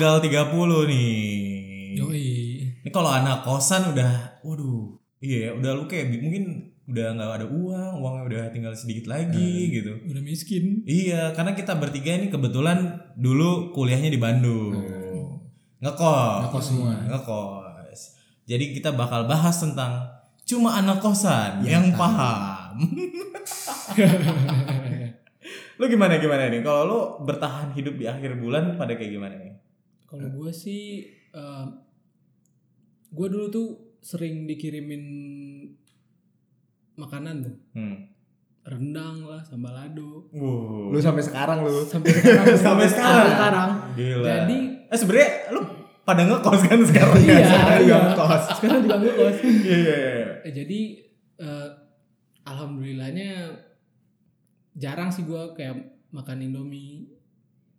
tanggal 30 nih. Yoi. Ini kalau anak kosan udah, waduh, iya udah lu kayak mungkin udah nggak ada uang, uangnya udah tinggal sedikit lagi gitu. Udah miskin. Iya, karena kita bertiga ini kebetulan dulu kuliahnya di Bandung. Ngekos. Ngekos semua. Ngekos. Jadi kita bakal bahas tentang cuma anak kosan yang paham. lu gimana gimana nih? Kalau lu bertahan hidup di akhir bulan pada kayak gimana nih? Kalau gue sih, eh gue dulu tuh sering dikirimin makanan tuh, Hmm. rendang lah, sambal lado. Wow. Lu sampai sekarang lu. Sampai sekarang. Sampai sekarang. Sampai sekarang. Gila. Jadi eh sebenarnya lu pada ngekos kan sekarang? Iya, sekarang iya. ngekos. sekarang juga ngekos. Iya iya iya. Eh, jadi eh, alhamdulillahnya jarang sih gue kayak makan indomie,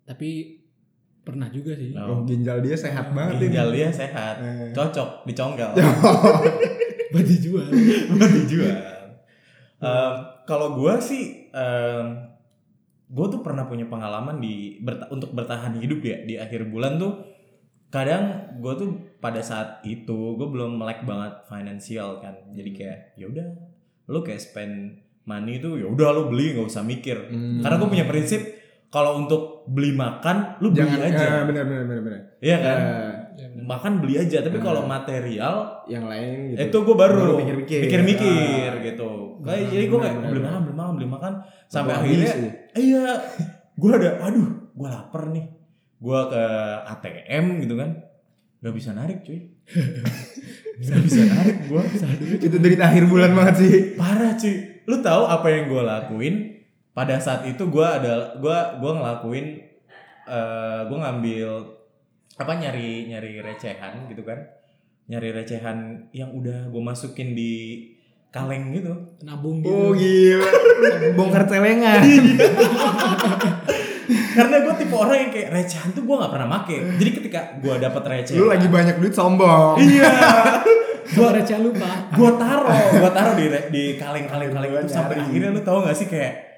tapi pernah juga sih. Oh, ginjal dia sehat banget ini. Ginjal dia sehat, Eh. cocok dicongkel. Buat dijual. buat dijual. Em, kalau gue sih, gue tuh pernah punya pengalaman di berta- untuk bertahan hidup ya di akhir bulan tuh. Kadang gue tuh pada saat itu gue belum melek banget finansial kan, jadi kayak ya udah, lu kayak spend money itu ya udah lu beli nggak usah mikir. Hmm. Karena gue punya prinsip kalau untuk beli makan lu beli Jangan aja, eh, bener bener bener bener. iya kan? Ya, bener. Makan beli aja, tapi Hmm. kalau material yang lain gitu. itu gue baru, mikir-mikir. mikir-mikir Ah. gitu kayak jadi gue kayak beli makan beli makan beli makan sampai Habis akhirnya iya gue ada aduh gue lapar nih gue ke ATM gitu kan nggak bisa narik cuy nggak bisa narik gue itu dari akhir bulan banget sih. parah cuy lu tahu apa yang gue lakuin pada saat itu gue ada gue gue ngelakuin eh gue ngambil apa nyari nyari recehan gitu kan nyari recehan yang udah gue masukin di kaleng gitu Nabung gitu. Oh gila. Bongkar celengan. karena gue tipe orang yang kayak recehan tuh gue nggak pernah make jadi ketika gue dapet recehan Lu lagi banyak duit sombong. iya Gua receh lupa. gue taro gue taro di di kaleng kaleng kaleng itu sampai akhirnya lu tau gak sih kayak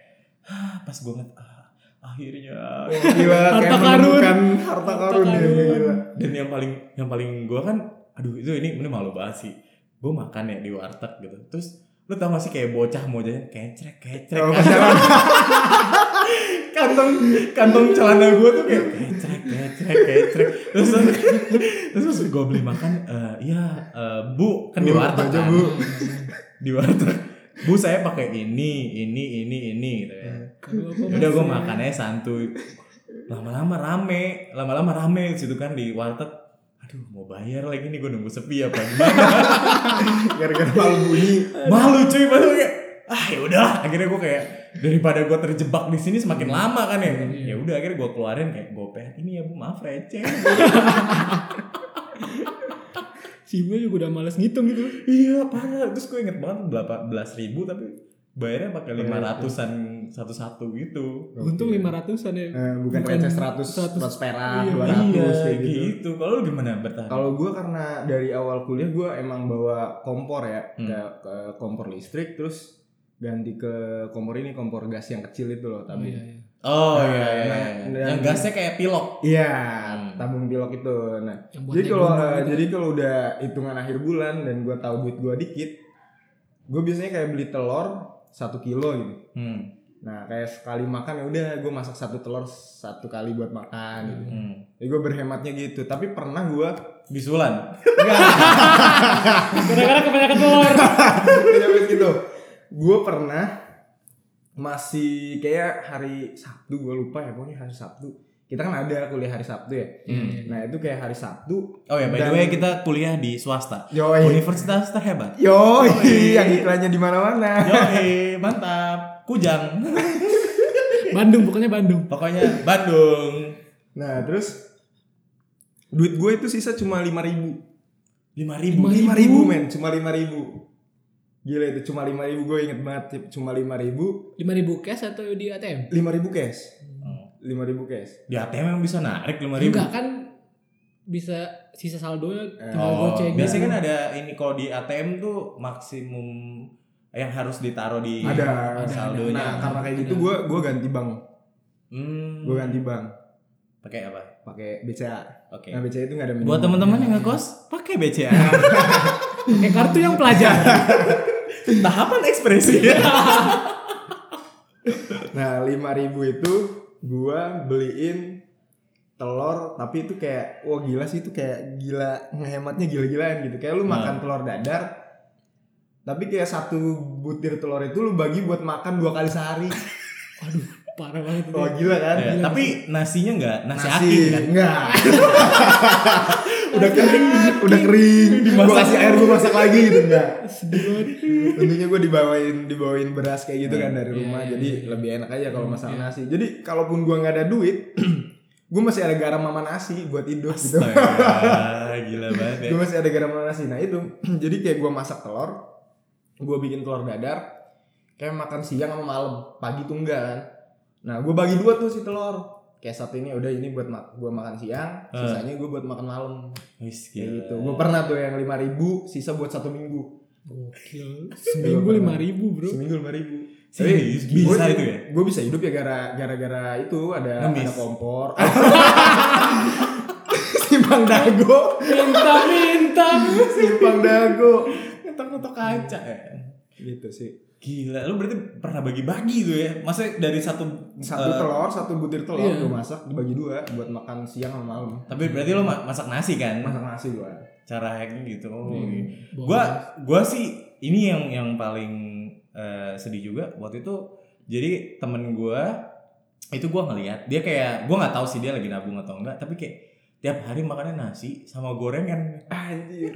pas gue ngeliat ah, akhirnya Oh, gila Harta karun. harta karun ya karun. gila. dan yang paling yang paling gue kan aduh itu ini ini malu banget sih gue makan ya di warteg gitu terus lu tau gak sih kayak bocah mau jajan kecrek kecrek Oh, kan? pacaran. kantong kantong celana gue tuh kayak kecrek kecrek kecrek terus terus pas gue beli makan eh iya eh, bu kan di Bu, warteg aja, kan Bu. di warteg bu saya pakai ini ini ini ini gitu ya udah gue maksudnya? makannya santuy. Lama-lama rame lama-lama rame di situ kan di warteg. Aduh mau bayar lagi nih gue nunggu sepi apa gimana? Gara-gara malu bunyi. malu cuy malu kayak ah ya udah akhirnya gue kayak daripada gue terjebak di sini semakin lama kan ya. Iya. ya udah akhirnya gue keluarin kayak gue ini ya bu maaf receh. Si gue juga udah males ngitung gitu. iya parah. Terus gue inget banget berapa belas ribu tapi bayarnya pakai lima ratusan satu-satu gitu Untung lima ratusan ya. Eh, bukan, receh 100, 100. 100 perak, Iya, 200 iya kayak gitu. gitu kalau lu gimana bertahan Kalau gue karena dari awal kuliah gue emang bawa kompor ya, Hmm. ke, ke kompor listrik terus ganti ke kompor ini kompor gas yang kecil itu loh Oh tapi iya iya. oh Nah, iya, iya, nah, iya. dan- yang gasnya kayak pilok Iya, Hmm. tabung pilok itu. Nah, jadi kalau gitu. jadi kalau udah hitungan akhir bulan dan gue tahu duit gue dikit, gue biasanya kayak beli telur satu kilo gitu. hmm. Nah, kayak sekali makan ya udah gue masak satu telur satu kali buat makan gitu. hmm. Jadi gue berhematnya gitu. Tapi pernah gue bisulan Gara-gara kebanyakan telur. tidak gitu. Gue pernah masih kayak hari Sabtu gue lupa ya pokoknya hari Sabtu. Kita kan ada kuliah hari Sabtu ya. Hmm. Nah itu kayak hari Sabtu. oh ya by the way kita kuliah di swasta Yoi. universitas terhebat Yoi, Yoi. yang iklannya di mana-mana. Yoi, mantap kujang Bandung pokoknya Bandung. pokoknya Bandung Nah, terus duit gue itu sisa cuma lima ribu. lima ribu Lima ribu men, cuma lima ribu. Gila itu cuma lima ribu gue inget banget, cuma lima ribu, Lima ribu cash atau di ATM? lima ribu cash. Lima ribu cash. di ATM yang bisa narik lima ribu Enggak kan bisa sisa saldo tinggal Oh, goceng. biasanya kan ada ini kalau di ATM tuh maksimum yang harus ditaruh di ada, ada, saldonya. Nah, karena kayak gitu gue gue ganti bank, Hmm. gue ganti bank, Pakai apa? pakai BCA. Oke. Nah BCA itu nggak ada minimum. Buat teman-teman yang ngekos, pakai BCA. Pakai kartu yang pelajar. Tahapan ekspresi. Nah 5000 itu gua beliin telur tapi itu kayak wah gila sih itu kayak gila ngehematnya gila-gilaan gitu. Kayak lu Nah. makan telur dadar tapi kayak satu butir telur itu lu bagi buat makan dua kali sehari. Waduh, parah banget itu. Wah gila kan? Ya, tapi nasinya enggak nasi, Nasi aking kan. enggak. udah kering, udah kering. Gua kasih air gua masak lagi gitu enggak. Sedih banget. Tentunya gue dibawain dibawain beras kayak gitu kan dari Iya, rumah, iya, jadi iya. lebih enak aja kalau masak nasi. Jadi kalaupun gue nggak ada duit, gue masih ada garam sama nasi buat hidup gitu. Gila banget ya. gue masih ada garam sama nasi. Nah itu, jadi kayak gue masak telur, gue bikin telur dadar, kayak makan siang sama malam, pagi tuh enggak kan. Nah gue bagi dua tuh si telur. Kayak satu ini udah ini buat ma gue makan siang, Eh. sisanya gue buat makan malam. Wis, Kayak gitu. Gue pernah tuh yang 5000 sisa buat satu minggu. Gokil. Seminggu lima ribu bro. Seminggu lima ribu. Serius, bisa itu ya? Gue bisa hidup ya gara gara-gara itu ada Ngemis. ada kompor. simpang dago, Minta minta. simpang dago. Ngetok-ngetok kaca ya. Gitu sih. Gila, lu berarti pernah bagi-bagi tuh ya? Masa dari satu Satu eh, telur, satu butir telur Iya. gue masak dibagi dua buat makan siang sama malam. Tapi berarti lo ma- masak nasi kan? Masak nasi gue. Cara hacknya gitu. Oh, Hmm. Gua gua sih ini yang yang paling eh, sedih juga waktu itu jadi temen gua itu gua ngeliat dia kayak gua nggak tahu sih dia lagi nabung atau enggak tapi kayak tiap hari makannya nasi sama gorengan Anjir.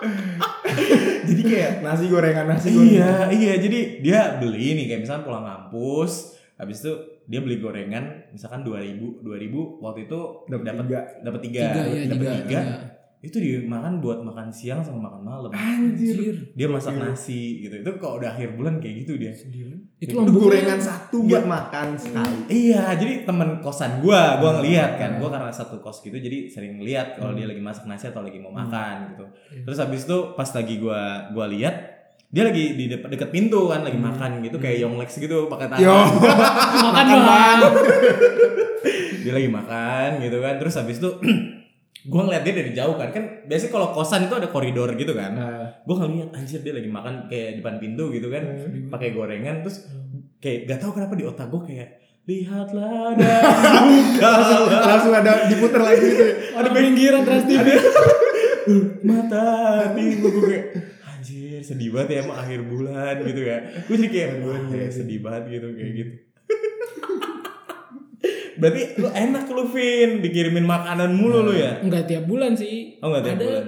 jadi kayak Nasi gorengan nasi gorengan. iya iya jadi dia beli nih kayak misalnya pulang kampus habis itu dia beli gorengan misalkan 2000 2000 waktu itu Dapat dapat tiga. dapat tiga tiga ya dapat tiga. tiga iya. Itu dimakan buat makan siang sama makan malam. Anjir. dia masak Gokil. nasi gitu. Itu kalau udah akhir bulan kayak gitu dia. Banget. Itu, Itu gorengan satu buat makan sekali. iya jadi temen kosan gua gua ngeliat kan. Gua karena satu kos gitu jadi sering ngeliat kalau dia lagi masak nasi atau lagi mau makan gitu. Iya. terus habis itu pas lagi gua gua lihat dia lagi di dep- deket pintu kan lagi makan gitu kayak Yonglex gitu pakai Yo. tangan makan bang. dia lagi makan gitu kan. Terus habis itu gua ngeliat dia dari jauh kan. Kan biasanya kalau kosan itu ada koridor gitu kan. Nah, gua ngeliat anjir dia lagi makan kayak depan pintu gitu kan. Pakai gorengan terus kayak gak tahu kenapa di otak gue kayak lihatlah dan bukalah langsung ada diputer lagi gitu. Ada pinggiran trans TV. mata hati gue kayak anjir sedih banget ya emang akhir bulan gitu ya gue jadi kayak wah kayak sedih banget gitu kayak gitu berarti lu enak lu Vin dikirimin makanan mulu lu ya Enggak tiap bulan sih. oh nggak tiap Ada bulan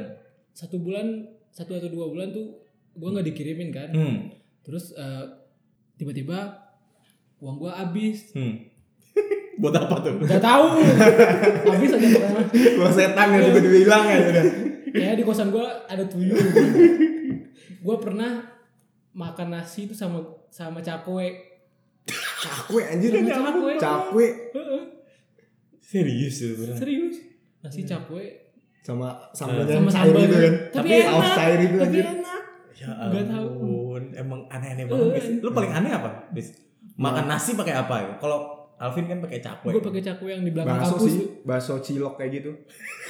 Satu bulan, satu atau dua bulan tuh gua nggak dikirimin kan. hmm Terus eh, tiba-tiba uang gua habis. hmm buat apa tuh Gak tahu. habis aja pokoknya. Gua setan ya juga dibilang ya udah. Kayak di kosan gua ada tuyul. gua pernah makan nasi itu sama sama cakwe. Cakwe anjir. Sama cakwe. Cakwe Heeh, serius tuh beneran. serius. Nasi cakwe sama sambalnya sama sambal gitu kan. Tapi Saus enak. itu Tapi anjir. enak. Ya Nggak tahu. ampun, emang aneh-aneh banget Bis. Lu paling aneh apa? Bis? Makan nasi pakai apa ya? Kalau Alvin kan pakai cakwe. Gue pakai cakwe yang di belakang Bakso kampus. sih, bakso cilok kayak gitu.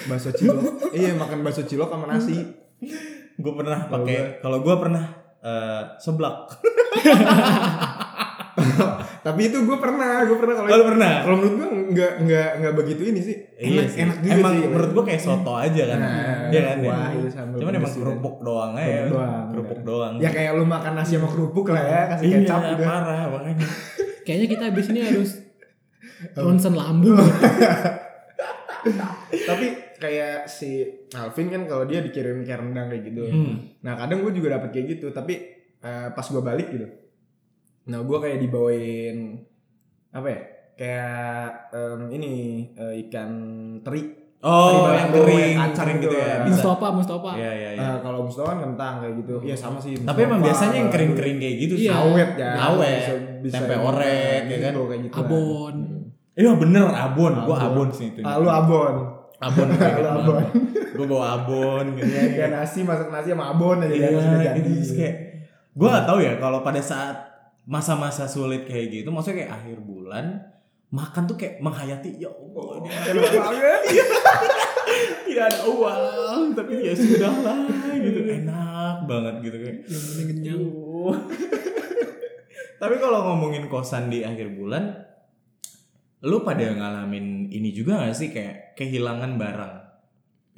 Bakso cilok. iya, makan bakso cilok sama nasi. Gue pernah pakai kalau gua pernah eh, seblak. Tapi itu gue pernah, gue pernah kalau Kalau pernah? kalau menurut gue nggak nggak nggak begitu ini sih. Iya Enak, sih. enak juga emang sih. menurut gua kayak soto aja kan. Nah, Iya kan? wah, ya? Cuman emang kerupuk doang aja. Kerupuk doang, Kerupuk doang. Ya kayak lu makan nasi sama kerupuk lah ya, kasih iya, kecap udah. parah makanya. Kayaknya kita abis ini harus ronsen lambung. Tapi kayak si Alvin kan kalau dia dikirim kayak rendang kayak gitu. Hmm. Nah kadang gue juga dapet kayak gitu, tapi eh, pas gue balik gitu. Nah gue kayak dibawain apa ya? Kayak em, ini eh, ikan teri. Oh, Teri yang kering, kering gitu gitu ya. ya. Bisa. Mustafa, Mustafa. Iya, iya, iya. Nah, kalau Mustafa kan kentang kayak gitu. Iya sama sih. Tapi emang Mustafa, biasanya yang kering-kering kayak gitu sih. Iya. awet ya. Awet. Bisa, bisa Tempe orek, ya kan? gitu, kayak gitu. Abon. Iya bener abon, gua Abon. abon sih itu. Ah, lu abon. abon Lu abon. gue bawa abon gitu Kayak nasi masak nasi sama abon aja iya kan, jadi. gitu kayak gue gak tahu ya kalau pada saat masa-masa sulit kayak gitu maksudnya kayak akhir bulan makan tuh kayak menghayati ya Allah Enak banget. tidak ada uang tapi ya sudah lah gitu enak banget gitu kayak. Yang penting kenyang. Tapi kalau ngomongin kosan di akhir bulan lu pada ngalamin ini juga gak sih? Kayak kehilangan barang.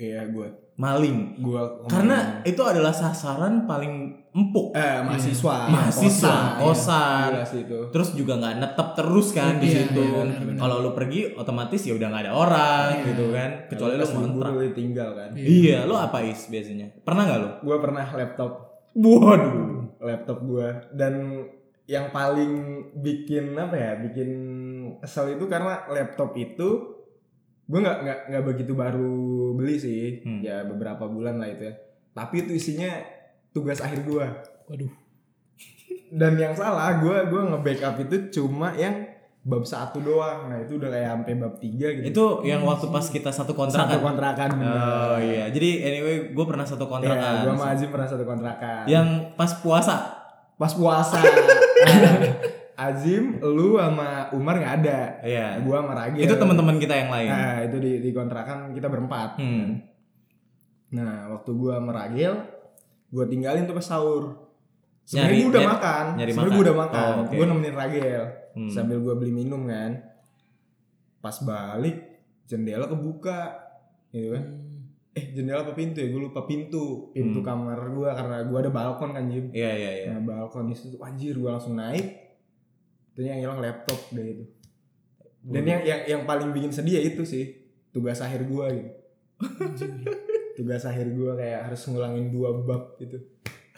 Iya gue. Maling. Gue karena itu adalah sasaran paling empuk. Eh mahasiswa, Mahasiswa, kosan, itu. terus juga nggak netep terus kan di Iya, situ. iya, kalau lu pergi otomatis ya udah nggak ada orang Iya. gitu kan. Kecuali lu ngontrak. lu tinggal kan. Iya. iya. lu apa is biasanya? Pernah nggak lu? Gue pernah laptop, waduh. Laptop gue dan yang paling bikin apa ya, bikin kesel itu karena laptop itu gue nggak nggak nggak begitu baru beli sih, Hmm. ya beberapa bulan lah itu ya. Tapi itu isinya tugas akhir gue. waduh Dan yang salah gue gue nge-backup itu cuma yang bab satu doang. Nah itu udah kayak sampai bab tiga gitu. itu yang waktu pas kita satu kontrakan satu kontrakan. oh iya jadi anyway gue pernah satu Iya, kontrakan gue sama Azim pernah satu kontrakan. yang pas puasa Pas puasa. Nah, Azim, lu sama Umar nggak ada. iya Gua sama Ragil. itu teman-teman kita yang lain Nah, itu di, di kontrakan kita berempat. hmm. Nah, waktu gua sama Ragil, gua tinggalin tuh pas sahur. Sebenarnya gua udah nyari- makan. nyari Sebenarnya gua udah makan. Oh, oke. Gua nemenin Ragil Hmm. sambil gua beli minum kan. Pas balik jendela kebuka. Gitu kan. Eh, jendela apa pintu ya? Gue lupa pintu. Pintu Hmm. kamar gua karena gua ada balkon kan, Jim. iya iya iya Nah, balkon itu anjir gua langsung naik. Ternyata yang hilang laptop deh itu. Dan yang, yang yang paling bikin sedih ya itu sih tugas akhir gua gitu. tugas akhir gua kayak harus ngulangin dua bab gitu.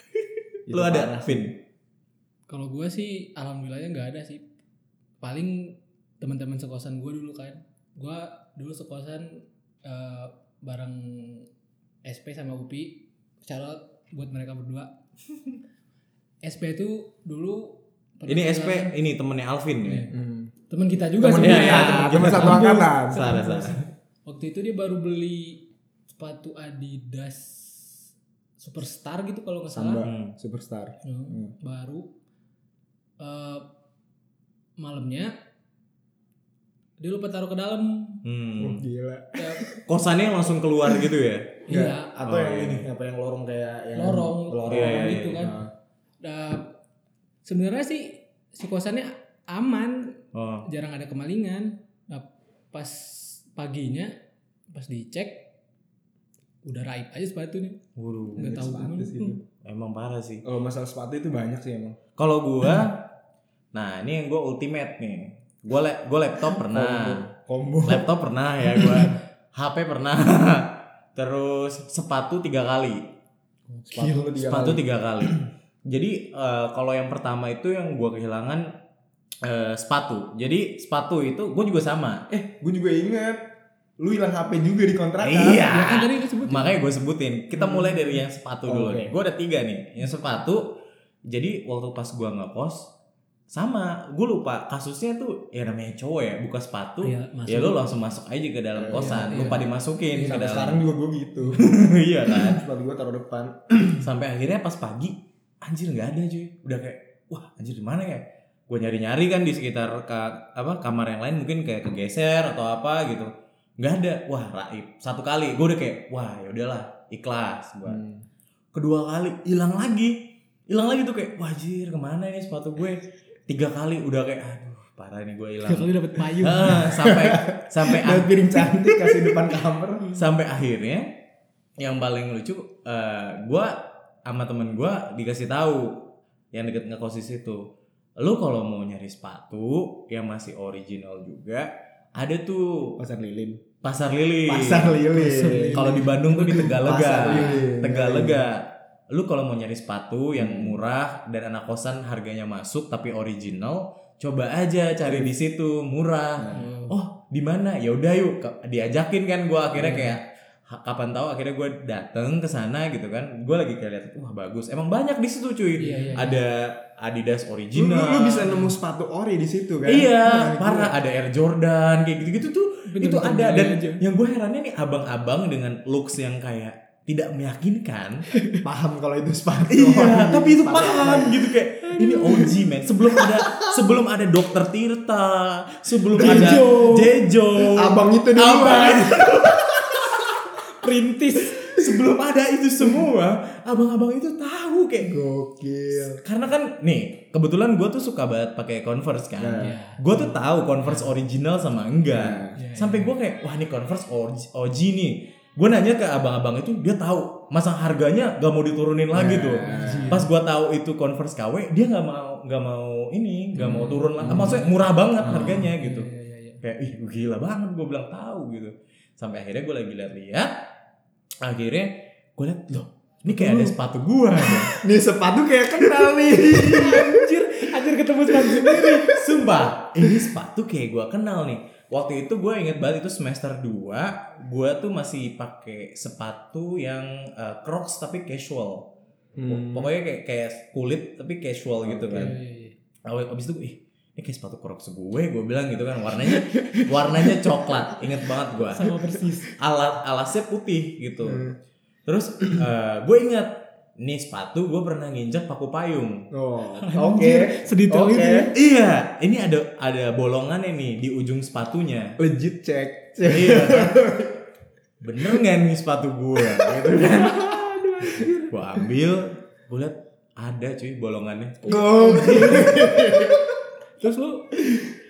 lu Itu ada. Vin kalau gue sih alhamdulillahnya nggak ada sih paling teman-teman sekosan gue dulu kan gue dulu sekosan eh, bareng SP sama UPI cara buat mereka berdua SP itu dulu ini SP ini temennya Alvin ya Iya. Hmm. teman kita juga Temen Iya, sebenarnya iya, temen kita satu angkatan. salah salah waktu itu dia baru beli sepatu Adidas Superstar gitu kalau nggak Samba salah Hmm. superstar. Hmm, Hmm. baru eh, malamnya dia lupa taruh ke dalam Hmm. Gila. ya, kosannya langsung keluar gitu ya iya Atau Oh, yang iya. ini apa yang lorong kayak yang Lorong. lorong Iya, iya, gitu iya. kan Nah, Nah, sebenarnya sih si kosannya aman oh jarang ada kemalingan nah pas paginya pas dicek udah raib aja sepatunya waduh nggak tahu sepatu sih itu. emang parah sih Kalau masalah sepatu itu banyak sih emang. Kalau gua, nah ini yang gua ultimate nih. Gua le gua laptop pernah, Combo. laptop pernah ya gua, HP pernah, terus sepatu tiga kali, Sepatu tiga sepatu kali. tiga kali. Jadi eh, kalau yang pertama itu yang gua kehilangan eh, sepatu. Jadi sepatu itu gua juga sama. Eh, gue juga inget. Lu hilang HP juga di kontrakan. Iya. ya kan tadi disebut Makanya gue sebutin. Kita mulai dari yang sepatu dulu Oke. nih. Gue ada tiga nih. Yang sepatu. Jadi waktu pas gue ngekos sama gue lupa kasusnya tuh ya namanya cowok ya buka sepatu Iya, masuk. ya lu langsung masuk aja ke dalam Iya, kosan iya. lupa dimasukin ke Sampai dalam sekarang juga gue gitu. iya kan Sepatu gue taruh depan. sampai akhirnya pas pagi anjir nggak ada cuy. Udah kayak wah anjir di mana ya? Gue nyari nyari kan di sekitar ka, apa kamar yang lain mungkin kayak kegeser atau apa gitu. Nggak ada. Wah raib. Satu kali gue udah kayak wah ya udahlah ikhlas gue Hmm. kedua kali hilang lagi. Hilang lagi tuh kayak wajir ke mana ini sepatu gue? Tiga kali udah kayak aduh parah nih gue hilang. Kali dapat payung. Ah, sampai sampai Lihat piring cantik kasih depan kamar. sampai akhirnya yang paling lucu eh gue sama temen gue dikasih tahu yang deket ngekos di situ lu kalau mau nyari sepatu yang masih original juga ada tuh Pasar lilin. pasar lilin. Pasar lilin. kalau di Bandung tuh di Tegalega. Lilin. Tegalega. Lu kalau mau nyari sepatu yang murah dan anak kosan harganya masuk tapi original coba aja cari di situ murah. Oh. oh di mana? Ya udah yuk diajakin kan gue akhirnya kayak ha- kapan tahu akhirnya gue dateng ke sana gitu kan gue lagi kayak lihat wah bagus emang banyak di situ cuy Iya, iya, iya. ada Adidas Lu, original lu, lu bisa nemu sepatu ori di situ kan? iya Nah, parah ada Air Jordan kayak gitu gitu tuh Bener-bener itu ada dan aja. yang gue herannya nih abang-abang dengan looks yang kayak tidak meyakinkan Paham kalau itu sepatu. iya tapi itu sepatu paham gitu kayak ini OG men sebelum ada sebelum ada dokter Tirta sebelum ada Jejo. Jejo Abang itu dulu. Abang. Perintis. sebelum ada itu semua abang-abang itu tahu kayak Gokil. karena kan nih kebetulan gue tuh suka banget pakai Converse kan. Iya. gue tuh tahu Converse original sama enggak Nah. Iya, sampai gue kayak wah ini Converse OG, OG nih gue nanya ke abang-abang itu dia tahu masa harganya gak mau diturunin lagi tuh Nah. pas gue tahu itu Converse KW dia nggak mau nggak mau ini nggak mau turun lah maksudnya murah banget harganya gitu Iya, iya, iya. kayak ih gila banget gue bilang tahu gitu sampai akhirnya gue lagi lihat-lihat akhirnya gue lihat loh ini kayak ada sepatu gue Nih sepatu kayak kenal nih. Anjir, anjir ketemu sepatu sendiri. sumpah ini sepatu kayak gue kenal nih waktu itu gue inget banget itu semester 2 gue tuh masih pakai sepatu yang uh, Crocs tapi casual Hmm. pokoknya kayak kayak kulit tapi casual gitu Iya, kan. Awal abis itu ih ini kayak sepatu Crocs gue gue bilang gitu kan warnanya warnanya coklat inget banget gue Sama persis. alat alasnya putih gitu Hmm. terus eh, gue ingat nih sepatu gue pernah nginjak paku payung Oh, oke. Anjir, sedetail itu ya. iya ini ada ada bolongannya nih di ujung sepatunya Legit cek. iya kan? bener nggak nih sepatu gue gitu kan gue ambil gue liat ada cuy bolongannya Gokil. Terus lu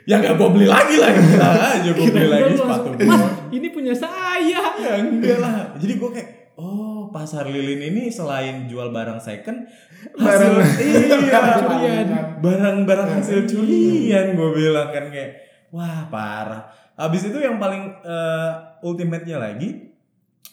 ya nggak gue beli lagi lah gila aja gue beli lagi sepatu Mas, ini punya saya. ya enggak lah jadi gue kayak oh pasar lilin ini selain jual barang second Barang- iya curian. barang-barang hasil curian gue bilang kan kayak wah parah abis itu yang paling eh, ultimate-nya lagi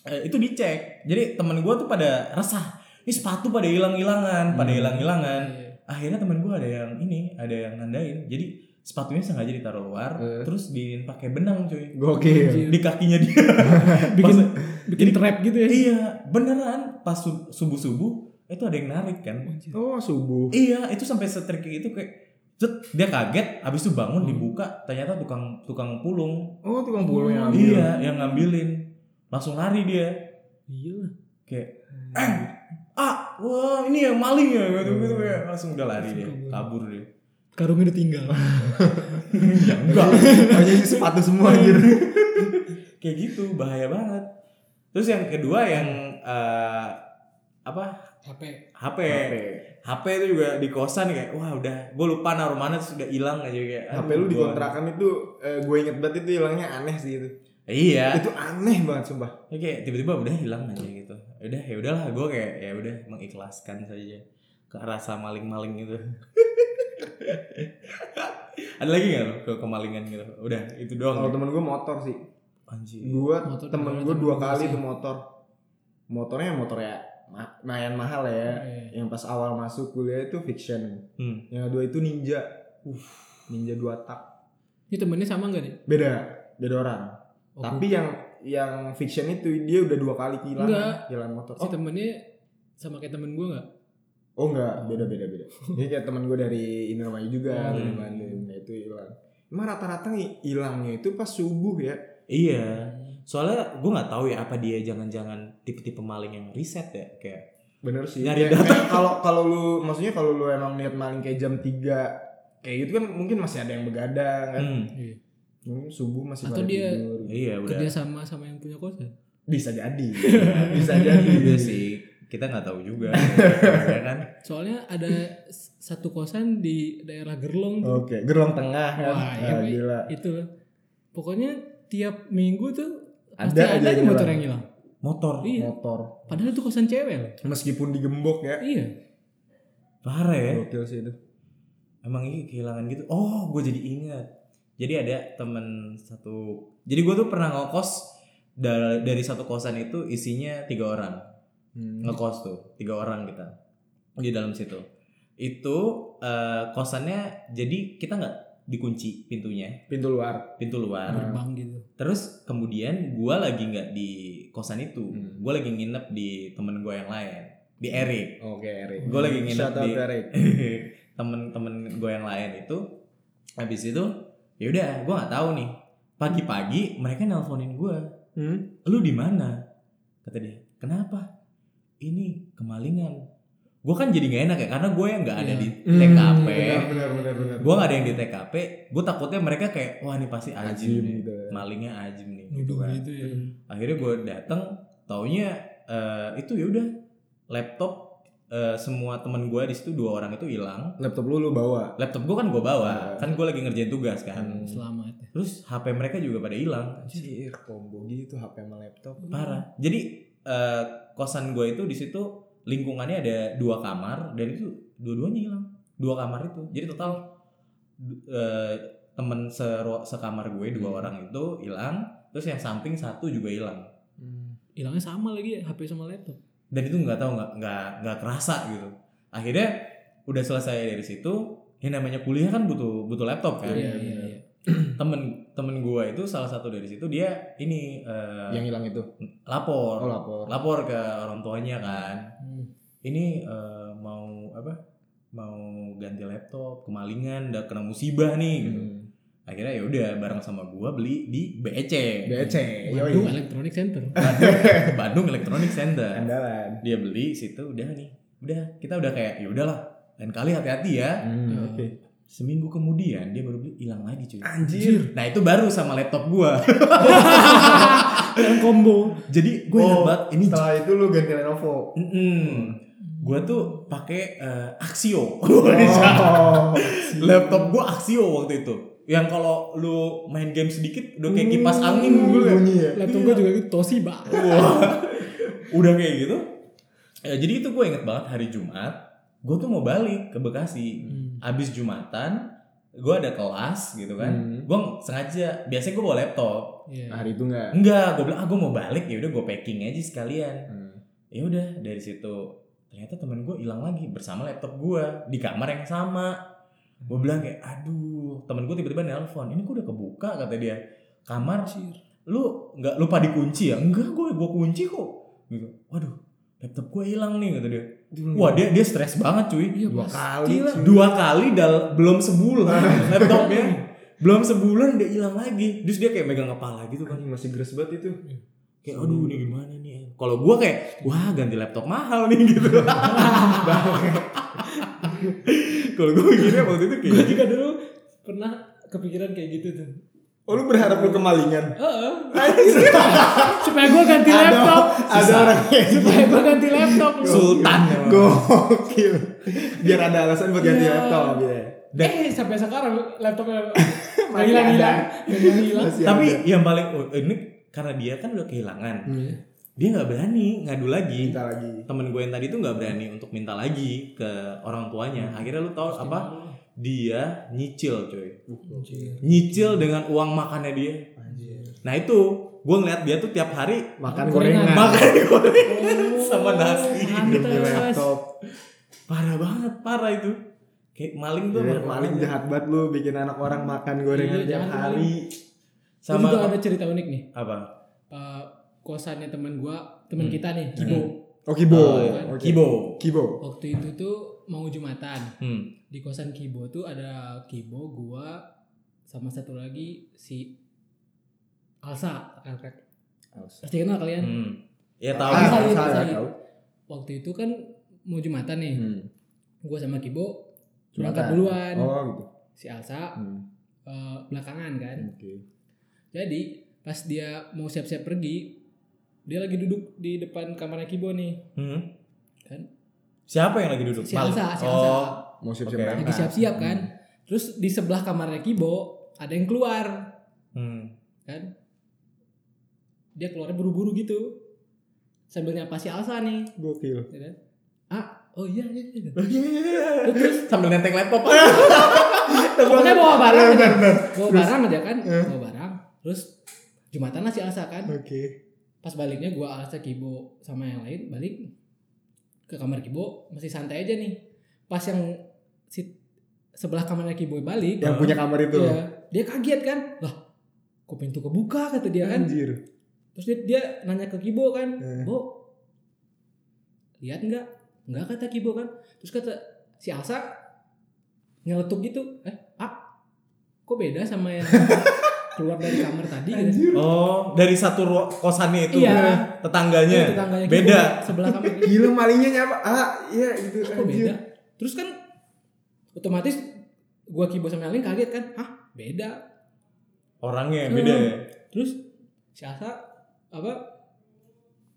eh, itu dicek jadi temen gue tuh pada resah ini sepatu pada hilang-hilangan pada Hmm. hilang-hilangan Iya. Akhirnya temen gue ada yang ini ada yang nandain. Jadi sepatunya sengaja ditaruh luar Eh. terus di pakai benang cuy. Gokil. di kakinya dia. Bikin Pas- bikin trap gitu ya. iya beneran. Pas subuh subuh itu ada yang narik kan. Oh, subuh. iya itu sampai setrik itu kayak Zet, dia kaget. Habis itu bangun Hmm. dibuka ternyata tukang tukang pulung. Oh, tukang pulung yang ambil. iya yang ngambilin. Langsung lari dia. Iya kayak eh ah wah ini yang maling ya gitu gitu kayak langsung udah lari dia kabur dia Karungnya ditinggal. ya enggak Hanya isi sepatu semua anjir. kayak gitu bahaya banget terus yang kedua yang eh, apa HP. HP HP itu juga di kosan kayak wah udah gue lupa naruh mana terus udah hilang aja kayak HP lu di kontrakan itu gue inget banget itu hilangnya aneh sih itu. Iya Itu aneh banget sumpah. Ya, kayak tiba-tiba udah hilang aja gitu udah ya udahlah gue kayak ya udah mengikhlaskan saja ke rasa maling-maling itu ada lagi nggak lo ke kemalingan gitu udah itu doang Kalau ya? temen gue motor sih. anjir Gue Motor temen gue dua kali sih? tuh motor. Motornya motor ya ma- lumayan mahal ya. Iya. Yang pas awal masuk kuliah itu fiction. hmm. Yang kedua itu ninja. Ninja dua tak. Ini temennya sama gak nih? Beda, beda orang. Oh, Tapi yang yang fiction itu dia udah dua kali kehilangan Enggak. kehilangan motor. si temennya sama kayak temen gue gak? Oh enggak, beda beda beda. Jadi kayak teman gue dari Indramayu juga, Oh. dari Bandung, nah, itu hilang. Emang rata-rata nih hilangnya itu pas subuh ya. iya soalnya gue nggak tahu ya apa dia jangan-jangan tipe-tipe maling yang riset ya kayak Bener sih. Nyari data. Kalau kalau lu maksudnya kalau lu emang niat maling kayak jam 3 kayak gitu kan mungkin masih ada yang begadang kan. hmm, Iya. Mungkin subuh masih Atau dia- tidur. iya udah Kerja sama sama yang punya kosan. Bisa jadi. Bisa jadi. iya sih kita nggak tahu juga ya kan Soalnya ada satu kosan di daerah Gerlong tuh. Oke, gerong tengah kan. Wah, iya, Ah, Pi. gila. Itu pokoknya tiap minggu tuh pasti Ada ada, aja yang motor yang hilang. motor Iya. Motor. Padahal itu kosan cewek loh. Meskipun digembok ya. Iya. parah ya Gokil sih itu. emang ini kehilangan gitu oh gue jadi ingat jadi ada temen satu jadi gue tuh pernah ngekos da- dari satu kosan itu isinya tiga orang Hmm. ngekos tuh tiga orang kita di dalam situ itu eh, kosannya jadi kita nggak dikunci pintunya Pintu luar. pintu luar Gerbang gitu. terus kemudian gue lagi nggak di kosan itu Hmm. gue lagi nginep di temen gue yang lain di Erik Oke, Erik. gue lagi nginep Shout out di Erik. temen-temen gue yang lain itu habis itu ya udah gue nggak tahu nih. Pagi-pagi mereka nelponin gue Hmm? lu di mana? kata dia. Kenapa? Ini kemalingan. Gue kan jadi gak enak ya karena gue yang nggak ada Iya. di Hmm, TKP benar benar benar benar. Gue nggak ada yang di TKP gue takutnya mereka kayak wah ini pasti ajim, Ajim nih. gitu. malingnya ajim nih gitu kan. gitu ya. Akhirnya gue datang taunya eh, itu ya udah laptop eh, semua temen gue di situ dua orang itu hilang. Laptop lu lu bawa? Laptop gue kan gue bawa. Ah. kan gue lagi ngerjain tugas kan. Hmm. selamat ya. Terus HP mereka juga pada hilang. Anjir, combo gitu HP sama laptop. parah. Jadi eh, kosan gue itu di situ lingkungannya ada dua kamar dan itu dua-duanya hilang. Dua kamar itu. Jadi total eh, temen sero- sekamar gue dua Hmm. orang itu hilang. Terus yang samping satu juga hilang. Hilangnya sama lagi ya HP sama laptop dan itu nggak tahu nggak nggak nggak kerasa gitu akhirnya udah selesai dari situ yang namanya kuliah kan butuh butuh laptop kan iya iya iya temen temen gue itu salah satu dari situ dia ini eh, Yang hilang itu. lapor Oh lapor. lapor ke orang tuanya kan Hmm. ini eh, mau apa mau ganti laptop kemalingan udah kena musibah nih gitu. Hmm. akhirnya ya udah bareng sama gua beli di BEC BC, Bandung yoi. Electronic Center Bandung Electronic Center Andalan. dia beli situ udah nih udah kita udah kayak ya udahlah lain kali hati-hati ya Hmm, Oke. seminggu kemudian dia baru beli hilang lagi cuy Anjir. nah itu baru sama laptop gua yang combo jadi gue ingat Oh, banget ini Setelah itu lu ganti Lenovo. Mm-mm. gua tuh pakai eh, Axio Oh. laptop gua Axio waktu itu yang kalau lu main game sedikit udah kayak kipas angin Hmm, gue bunyi ya. laptop gue juga gitu Toshiba Wah, udah kayak gitu. Ya, jadi itu gue inget banget hari Jumat, gue tuh mau balik ke Bekasi. Hmm. Abis Jumatan, gue ada kelas gitu kan. Hmm. Gue sengaja, biasanya gue bawa laptop. Iya. Hari itu enggak. Enggak, gue bilang ah gue mau balik ya udah gue packing aja sekalian. Hmm. Ya udah dari situ ternyata temen gue hilang lagi bersama laptop gue di kamar yang sama. Gue bilang kayak aduh. Temen gue tiba-tiba nelpon ini kok udah kebuka kata dia. Kamar lu nggak lupa dikunci ya? Enggak gue gue kunci kok. Gitu. Waduh laptop gue hilang nih kata dia. Wah dia dia stres banget cuy. Iya, Dua kali, dua kali dal belum sebulan laptopnya. Belum sebulan dia hilang lagi. Terus dia kayak megang kepala gitu kan. Masih gres banget itu. kayak aduh ini gimana nih? Kalau gue kayak wah ganti laptop mahal nih gitu kalau gue mikirnya waktu itu kayak gue juga dulu pernah kepikiran kayak gitu tuh Oh lu berharap lu kemalingan? Heeh. supaya gue ganti Ada laptop ada orang kayak gitu. supaya gue ganti laptop lu. sultan emang. Gokil. Biar ada alasan buat ganti Iya. laptop ya. eh sampai sekarang laptopnya hilang hilang ada. tapi ada. yang paling oh, ini karena dia kan udah kehilangan Hmm. Dia nggak berani ngadu lagi Minta lagi. temen gue yang tadi tuh nggak berani untuk minta lagi ke orang tuanya akhirnya lu tahu apa dia nyicil coy Anjir. nyicil dengan uang makannya dia Anjir. nah itu gue ngeliat dia tuh tiap hari Makan Gorengan. makan gorengan Oh, sama nasi pantes. laptop. parah banget parah itu kayak maling tuh parah maling jahat banget lu bikin anak orang makan gorengan Iya, tiap hari. Sama juga ada cerita unik nih. apa kosannya teman gua, teman Hmm. kita nih, Kibo. Oh Kibo. Oh, iya. Oke. kibo Kibo. Waktu itu tuh mau Jumatan. hmm. Di kosan Kibo tuh ada Kibo, gua sama satu lagi si Alsa, kakak. Pasti kenal kalian. hmm. ya tahu Ah, Alsa, Alsa, Alsa, ya, tahu. Waktu itu kan mau Jumatan nih. Hmm. Gua sama Kibo berangkat duluan. Oh gitu. Si Alsa Hmm. eh, belakangan kan. Oke. Jadi pas dia mau siap-siap pergi, dia lagi duduk di depan kamarnya Kibo nih. Hmm. Kan? siapa yang lagi duduk Si Alsa, si oh Alsa. Mau siap-siap berangkat. lagi siap-siap kan. Hmm. Terus di sebelah kamarnya Kibo ada yang keluar hmm. kan. Dia keluarnya buru-buru gitu. Sambil nyapa si Alsa nih, Gokil. ya kan? Ah, oh iya iya. iya. terus sambil nenteng laptop Pokoknya bawa barang aja. Benar, benar. Bawa barang aja kan, bawa barang. Terus Jumatan lah si Alsa kan. Oke. Pas baliknya gua Alsa Kibo sama yang lain balik ke kamar Kibo masih santai aja nih. Pas yang si sebelah kamarnya Kibo balik, Yang punya kamar itu. Iya, dia kaget kan lah kok pintu kebuka kata dia kan Anjir. terus dia, dia nanya ke Kibo kan Eh. Bo lihat nggak nggak kata Kibo kan terus kata si Alsa nyeletuk gitu eh ah kok beda sama yang keluar dari kamar tadi gitu. Oh, dari satu kosannya itu Iya. tetangganya. Iya, tetangganya Beda. gitu, sebelah kamar Gila malingnya nyapa. Ah, iya gitu. kok beda terus kan otomatis gua kibo sama Alin kaget kan hah beda Orangnya Hmm. beda ya. terus si Asa apa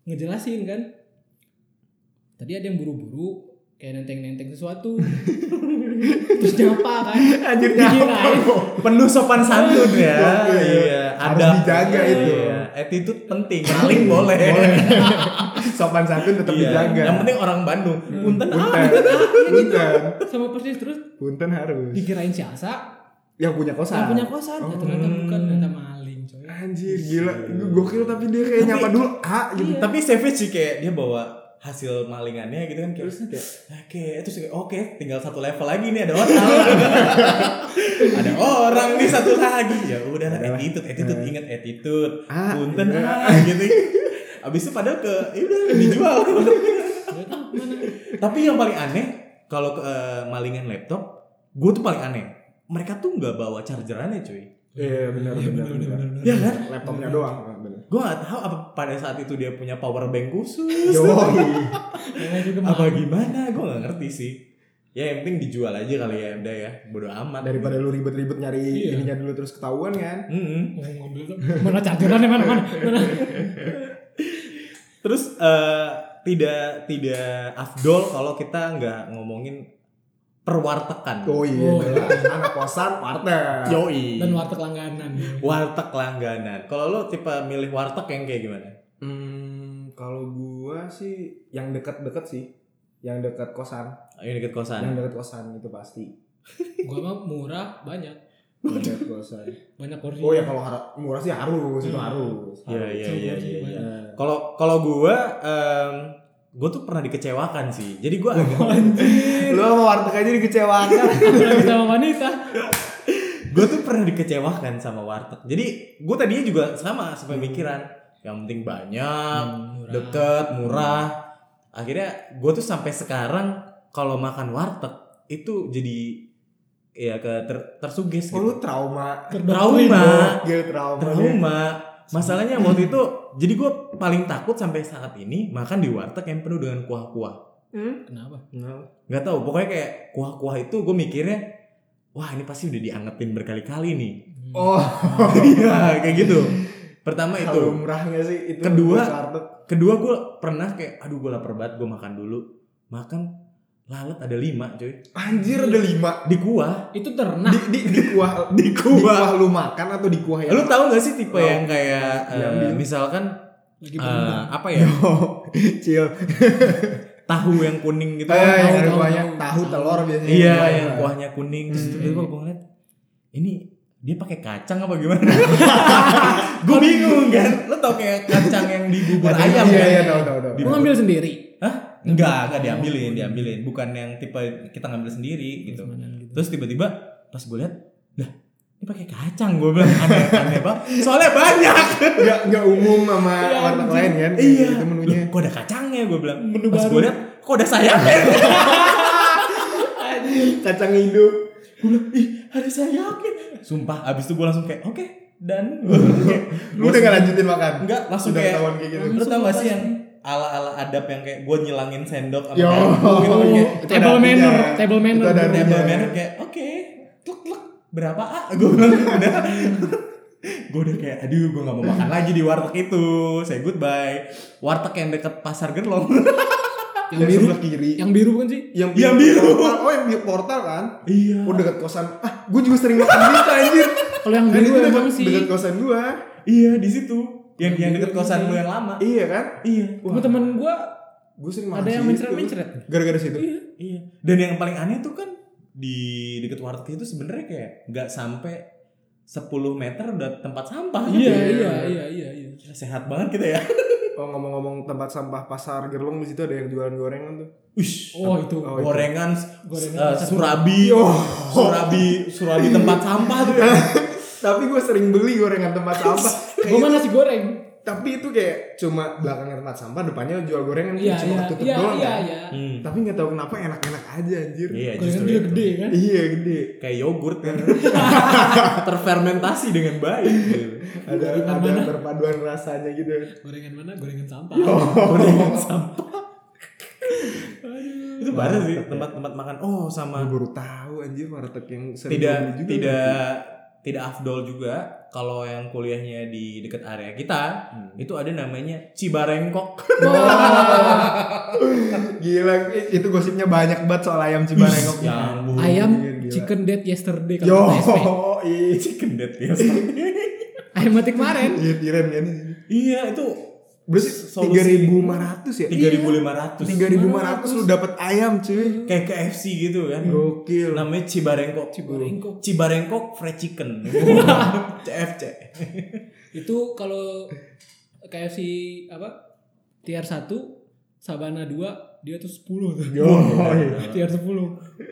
ngejelasin kan tadi ada yang buru-buru kayak nenteng-nenteng sesuatu terus nyapa kan Anjir Dikirain. Penuh sopan santun ya. Iya, Harus ada dijaga itu. Iya, attitude penting. Maling boleh. Sopan santun tetap Iya. dijaga. Yang penting orang Bandung. Punten ah. Punten. Punten. sama persis terus Punten harus. dikirain si Asa Yang punya kosan. yang punya kosan ya, ternyata Hmm. bukan ternyata maling coy Anjir gila. Gokil tapi dia kayak Tapi- nyapa dulu A gitu. Iya. Tapi savage sih kayak dia bawa hasil malingannya gitu kan kayak Terus kayak Oke, terus kayak oke, tinggal satu level lagi nih ada orang. ada orang nih satu lagi. Ya udah lah, attitude, attitude, ingat attitude. Ah, Punten iya. ah gitu. Abis itu padahal ke ya udah dijual. Tapi yang paling aneh kalau eh, malingan laptop, gue tuh paling aneh. Mereka tuh nggak bawa chargerannya cuy. Iya benar benar benar. Ya kan? Laptopnya doang. Benar. Gue gak tahu apa pada saat itu dia punya power bank khusus. Juga apa gimana? Gue gak ngerti sih. Ya yang penting dijual aja kali ya, udah ya, bodo amat. Daripada lu ribet-ribet nyari Iya. ininya dulu terus ketahuan kan. Ngambil tuh. mana chargerannya mana mana mana Terus eh, tidak tidak afdol kalau kita nggak ngomongin perwartekan. Oh iya, Oh. jelas. anak kosan warteg. Yoi. dan warteg langganan Warteg langganan. Kalau lo tipe milih warteg yang kayak gimana? Hmm, kalau gua sih yang dekat-dekat sih, yang dekat kosan, Ayo deket yang kosan. dekat kosan itu pasti. gua mah murah banyak Yang dekat kosan. banyak porsi Oh ya kalau har- murah sih harus, itu Hmm. harus. Iya harus. iya iya iya. banyak. iya. Nah, Kalau kalau gua em, gua tuh pernah dikecewakan sih. Jadi gua agak Lu sama warteg aja dikecewakan. Sama wanita gue tuh pernah dikecewakan sama warteg. Jadi gue tadinya juga sama sepemikiran. Yang penting banyak, Hmm, murah. deket, murah. Akhirnya gue tuh sampai sekarang kalau makan warteg itu jadi ya ke ter- tersuges Oh gitu. lu trauma. Trauma, Gil trauma. dia. trauma. Masalahnya waktu itu, jadi gue paling takut sampai saat ini makan di warteg yang penuh dengan kuah-kuah. Hmm? kenapa Nah, Gak tahu, pokoknya kayak kuah-kuah itu gue mikirnya, wah ini pasti udah diangetin berkali-kali nih. Hmm. Oh, Iya, kayak gitu. Pertama itu. kalau murah nggak sih itu? Kedua? Kedua gue pernah kayak, aduh gue lapar banget, gue makan dulu. Makan lalat ada lima cuy. Anjir ada lima. Di kuah. itu ternak Di, di, di kuah Di di kuah lu makan atau di kuah yang Lu tahu gak sih tipe Oh. yang kayak, eh, Diambil. misalkan, lagi berenang apa ya, Cil. tahu yang kuning gitu. Eh, tahu, yang tahu, kuahnya tahu. tahu telur biasanya. Iya, Kuah. yang kuahnya kuning. Terus Hmm. tiba-tiba gue ngeliat, ini dia pakai kacang apa gimana? gue bingung kan. Lo tau kayak kacang yang di bubur Kacang- ayam Iya, kan? iya, tahu, tahu, tahu. Di lu ngambil sendiri Hah? Enggak, enggak diambilin, diambilin. Bukan yang tipe kita ngambil sendiri gitu. Gitu. Terus tiba-tiba pas gue lihat, lah ini pakai kacang gue bilang aneh aneh banget. Soalnya banyak. Nggak nggak umum sama Iya, warteg anjing. lain kan? iya. Itu menunya. Loh, kok ada kacangnya gue bilang. Menu pas gue lihat, kok ada sayapnya. Kacang hidup. gue bilang, ih ada sayapnya. Sumpah, abis itu gue langsung kayak, oke, dan Lu udah nggak lanjutin makan? Enggak, langsung kayak kayak gitu. Lu tau gak sih yang ala-ala adab yang kayak gue nyilangin sendok sama Yo. gitu kayak table manner table manner gitu. table manner kayak oke tlek tlek berapa ah gue bilang udah gue udah kayak aduh gue gak mau makan lagi di warteg itu say goodbye warteg yang deket pasar gerlong yang Yang biru sebelah kiri. yang biru bukan sih Yang Yang biru. Portal. Oh yang biru portal kan? iya Oh dekat kosan. Ah, gue juga sering makan di anjir. kalau yang biru emang dekat, sih dekat kosan gua. iya di situ yang yang deket kosan lu yang lama Iya kan? iya Cuma temen gua Gue sering ada yang situ. mencret-mencret Gara-gara situ. iya iya dan yang paling aneh tuh kan di deket warteg itu sebenarnya kayak nggak sampai 10 meter udah tempat sampah iya gitu. iya iya iya iya Gila, sehat banget kita ya Oh ngomong-ngomong tempat sampah pasar Gerlong di situ ada yang jualan gorengan tuh. Ush, oh itu Oh, itu. gorengan, Gorengan eh, pasar surabi, surabi, surabi tempat sampah tuh ya. Tapi gue sering beli gorengan tempat sampah. gua mah nasi goreng tapi itu kayak cuma belakangnya tempat sampah depannya jual gorengan Iya, cuma iya, tutup iya, doang iya, kan. iya. Hmm. tapi nggak tahu kenapa enak-enak aja anjir Iya, Gorengan justru dia gede kan. iya gede Kayak yogurt kan. Terfermentasi dengan baik. gitu. ada Gorengan ada mana? perpaduan rasanya gitu Gorengan mana? Gorengan sampah. Gorengan sampah. itu baru sih tempat-tempat makan. Oh, sama Gue baru tahu anjir warteg yang sering tidak tidak tidak afdol juga kalau yang kuliahnya di dekat area kita Hmm. itu ada namanya Cibarengkok. gila itu gosipnya banyak banget soal ayam cibarengkok Ya. Ayam Gila. chicken dead yesterday yo kalau kata SP. ih Chicken dead ya. Ayam mati kemarin. iya tiren kan iya, itu berarti tiga ribu lima ratus ya 3500. tiga ribu lima ratus lu dapat ayam cuy Kayak KFC gitu kan. gokil Namanya Cibarengkok. Cibarengkok. Cibarengkok fried chicken. CFC. Itu kalau KFC apa? Tier 1 Sabana 2 dia tuh 10 tuh. yo iya. Tier 10.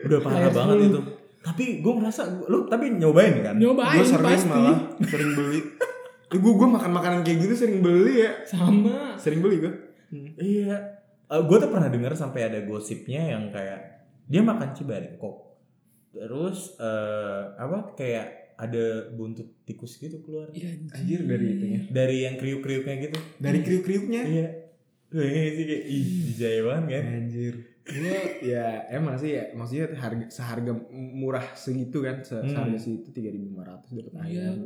Udah parah banget 10. itu. Tapi gue ngerasa lu tapi nyobain kan? Nyobain gue sering pasti. malah sering beli gue gue makan makanan kayak gitu sering beli ya Sama. sering beli gue Iya. gue tuh pernah dengar sampai ada gosipnya yang kayak dia makan cibarengkok. Terus eh apa kayak ada buntut tikus gitu keluar Iya anjir dari itunya dari yang kriuk-kriuknya gitu. dari kriuk-kriuknya Iya. Gue sih kayak ih banget kan. anjir Gua ya emang sih ya maksudnya harga seharga murah segitu kan se Hmm. seharga segitu tiga ribu lima ratus dapat Iya. ayam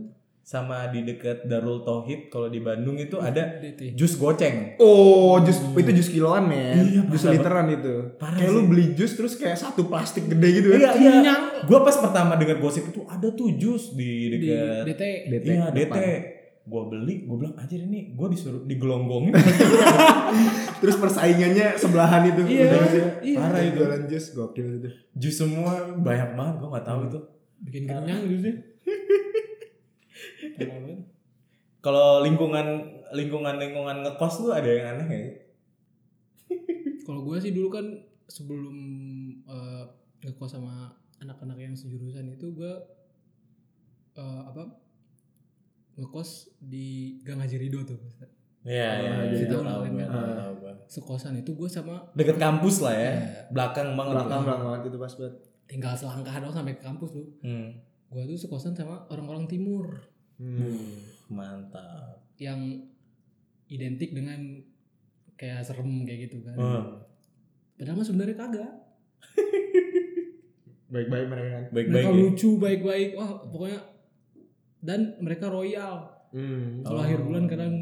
Sama di dekat Darul Tauhid kalau di Bandung itu ada jus goceng. oh jus itu jus kiloan men Iya, jus literan itu Parah kayak sih. lu beli jus terus kayak satu plastik gede gitu kan Iya, iya. Kenyang. Gue pas pertama dengar gosip itu ada tuh jus di Di dekat DT. DT Iya, DT. Gue beli, gue bilang aja ini gue disuruh digelonggongin. terus persaingannya sebelahan itu Iya, gitu. iya. Parah itu. jualan jus gokil itu Jus semua banyak banget, gue nggak tahu itu. Bikin kenyang gitu sih. Kalau lingkungan lingkungan lingkungan ngekos tuh ada yang aneh nggak sih? Kalau gue sih dulu kan sebelum eh, ngekos sama anak-anak yang sejurusan itu gue eh, apa ngekos di Gang Haji Ridho tuh. Iya, iya, iya, tahu lah, gue. Sekosan itu gue sama Deket kampus lah ya, Iya. belakang banget. belakang tuh. belakang banget itu pas banget tinggal selangkah doang sampai ke kampus tuh. Hmm. Gue tuh sekosan sama orang-orang timur hmm. Mantap. yang identik dengan kayak serem kayak gitu kan. Hmm. Padahal mah sebenarnya kagak. baik-baik mereka kan Baik-baik. Mereka ya. lucu baik-baik. Wah pokoknya dan mereka royal. hmm. Kalau Oh. akhir bulan kadang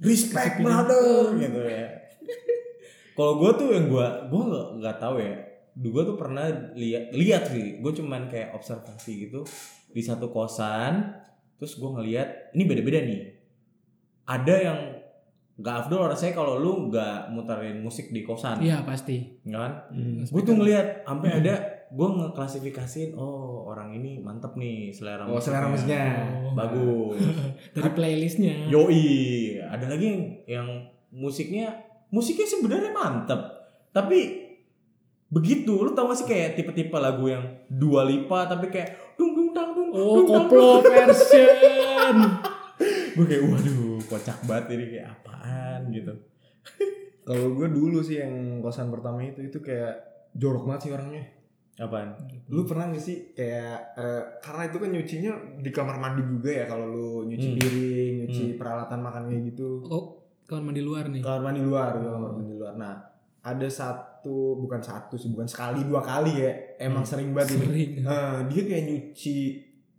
respect brother gitu ya kalau gue tuh yang gue gue nggak nggak tahu ya gue tuh pernah lihat lihat sih gue cuman kayak observasi gitu di satu kosan terus gue ngelihat ini beda-beda nih. Ada yang nggak afdol rasanya kalau lu nggak muterin musik di kosan. Iya pasti. ya kan? Hmm. gue tuh ngelihat sampai ada gue ngeklasifikasiin oh orang ini mantep nih selera oh selera musiknya. Oh. bagus. Dari playlistnya. Yoi, ada lagi yang, yang musiknya musiknya sebenarnya mantep, tapi begitu. Lu tau gak sih kayak tipe-tipe lagu yang dua lipa tapi kayak dung Oh, koplo version. gue kayak waduh kocak banget ini kayak apaan gitu kalau gue dulu sih yang kosan pertama itu itu kayak jorok banget sih orangnya apaan lu pernah gak sih kayak eh, karena itu kan nyucinya di kamar mandi juga ya kalau lu nyuci Hmm. piring nyuci peralatan makan kayak gitu Oh, kamar mandi luar nih. kamar mandi luar kamar mandi luar nah ada satu bukan satu sih bukan sekali dua kali ya emang Hmm. sering banget ini Sering. Eh, dia kayak nyuci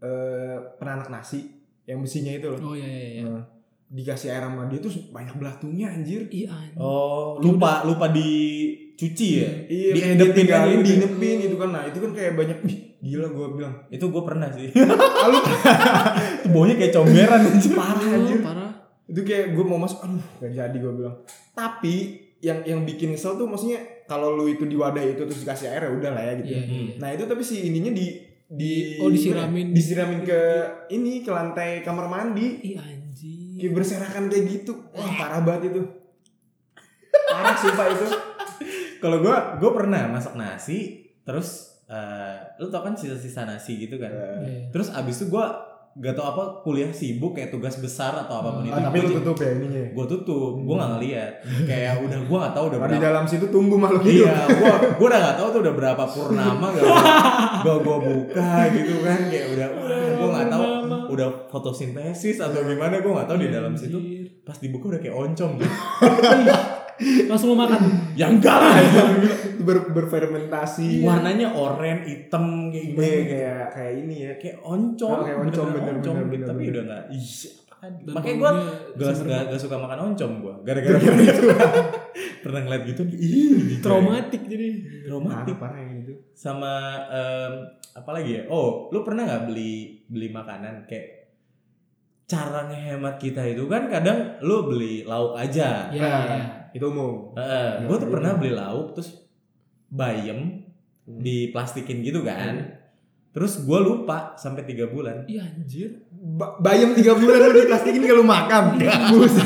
eh penanak nasi yang besinya itu loh Oh iya iya iya. Nah, dikasih air sama dia tuh banyak belatunya anjir Iya. anjing. oh lupa lupa dicuci ya Iya, Di kayak endepin ditinggalin, aja gitu. diinepin itu kan. Nah, itu kan kayak banyak, wih, gila gue bilang. itu gue pernah sih Ah, lu itu baunya kayak comberan anjir parah Oh, anjir. parah. Itu kayak gue mau masuk, aduh, gak jadi gue bilang. Tapi yang yang bikin kesel tuh maksudnya kalau lu itu di wadah itu terus dikasih air ya udah lah ya gitu. Iya, iya. Nah, itu tapi si ininya di di Oh, disiramin. disiramin ke ini ke lantai kamar mandi Iya anjing. kayak berserakan kayak gitu wah parah banget itu parah sih pak itu Kalau gue, gue pernah masak nasi, terus eh, lu tau kan sisa-sisa nasi gitu kan. Eh, Iya. Terus abis itu gue gak tau apa kuliah sibuk kayak tugas besar atau apa pun itu. Ah, tapi lu tutup ya ininya. gue tutup. Gue nggak ngeliat. Kayak udah gue nggak tahu udah Kalau di berapa dalam situ tunggu makhluk hidup. iya gue gue udah nggak tahu tuh udah berapa purnama gak gue gue buka gitu kan. Kayak udah gue nggak tahu udah fotosintesis atau gimana gue nggak tahu di dalam situ. Pas dibuka udah kayak oncom gitu. Langsung mau makan. ya enggak lah Ber, berfermentasi. warnanya oranye hitam kayak gimana Iya, gitu. kayak kayak ini ya. kayak oncom Oh, kayak oncom, bener-bener bener, oncom bener, gitu. bener, tapi bener. udah nggak ih apaan. Dan makanya gue gak, gak, gak suka makan oncom gue gara-gara pernah itu pernah ngeliat gitu ih traumatik jadi. traumatik Parah, yang itu. sama em, apa lagi ya oh lu pernah nggak beli beli makanan kayak cara ngehemat kita itu kan kadang lu beli lauk aja Ya, Nah, ya. Itu umum. gue tuh Iya. pernah beli lauk terus bayam Hmm. diplastikin gitu kan terus gue lupa sampai tiga bulan Iya anjir. Ba- bayam tiga bulan lu diplastikin kalau makan. Buset.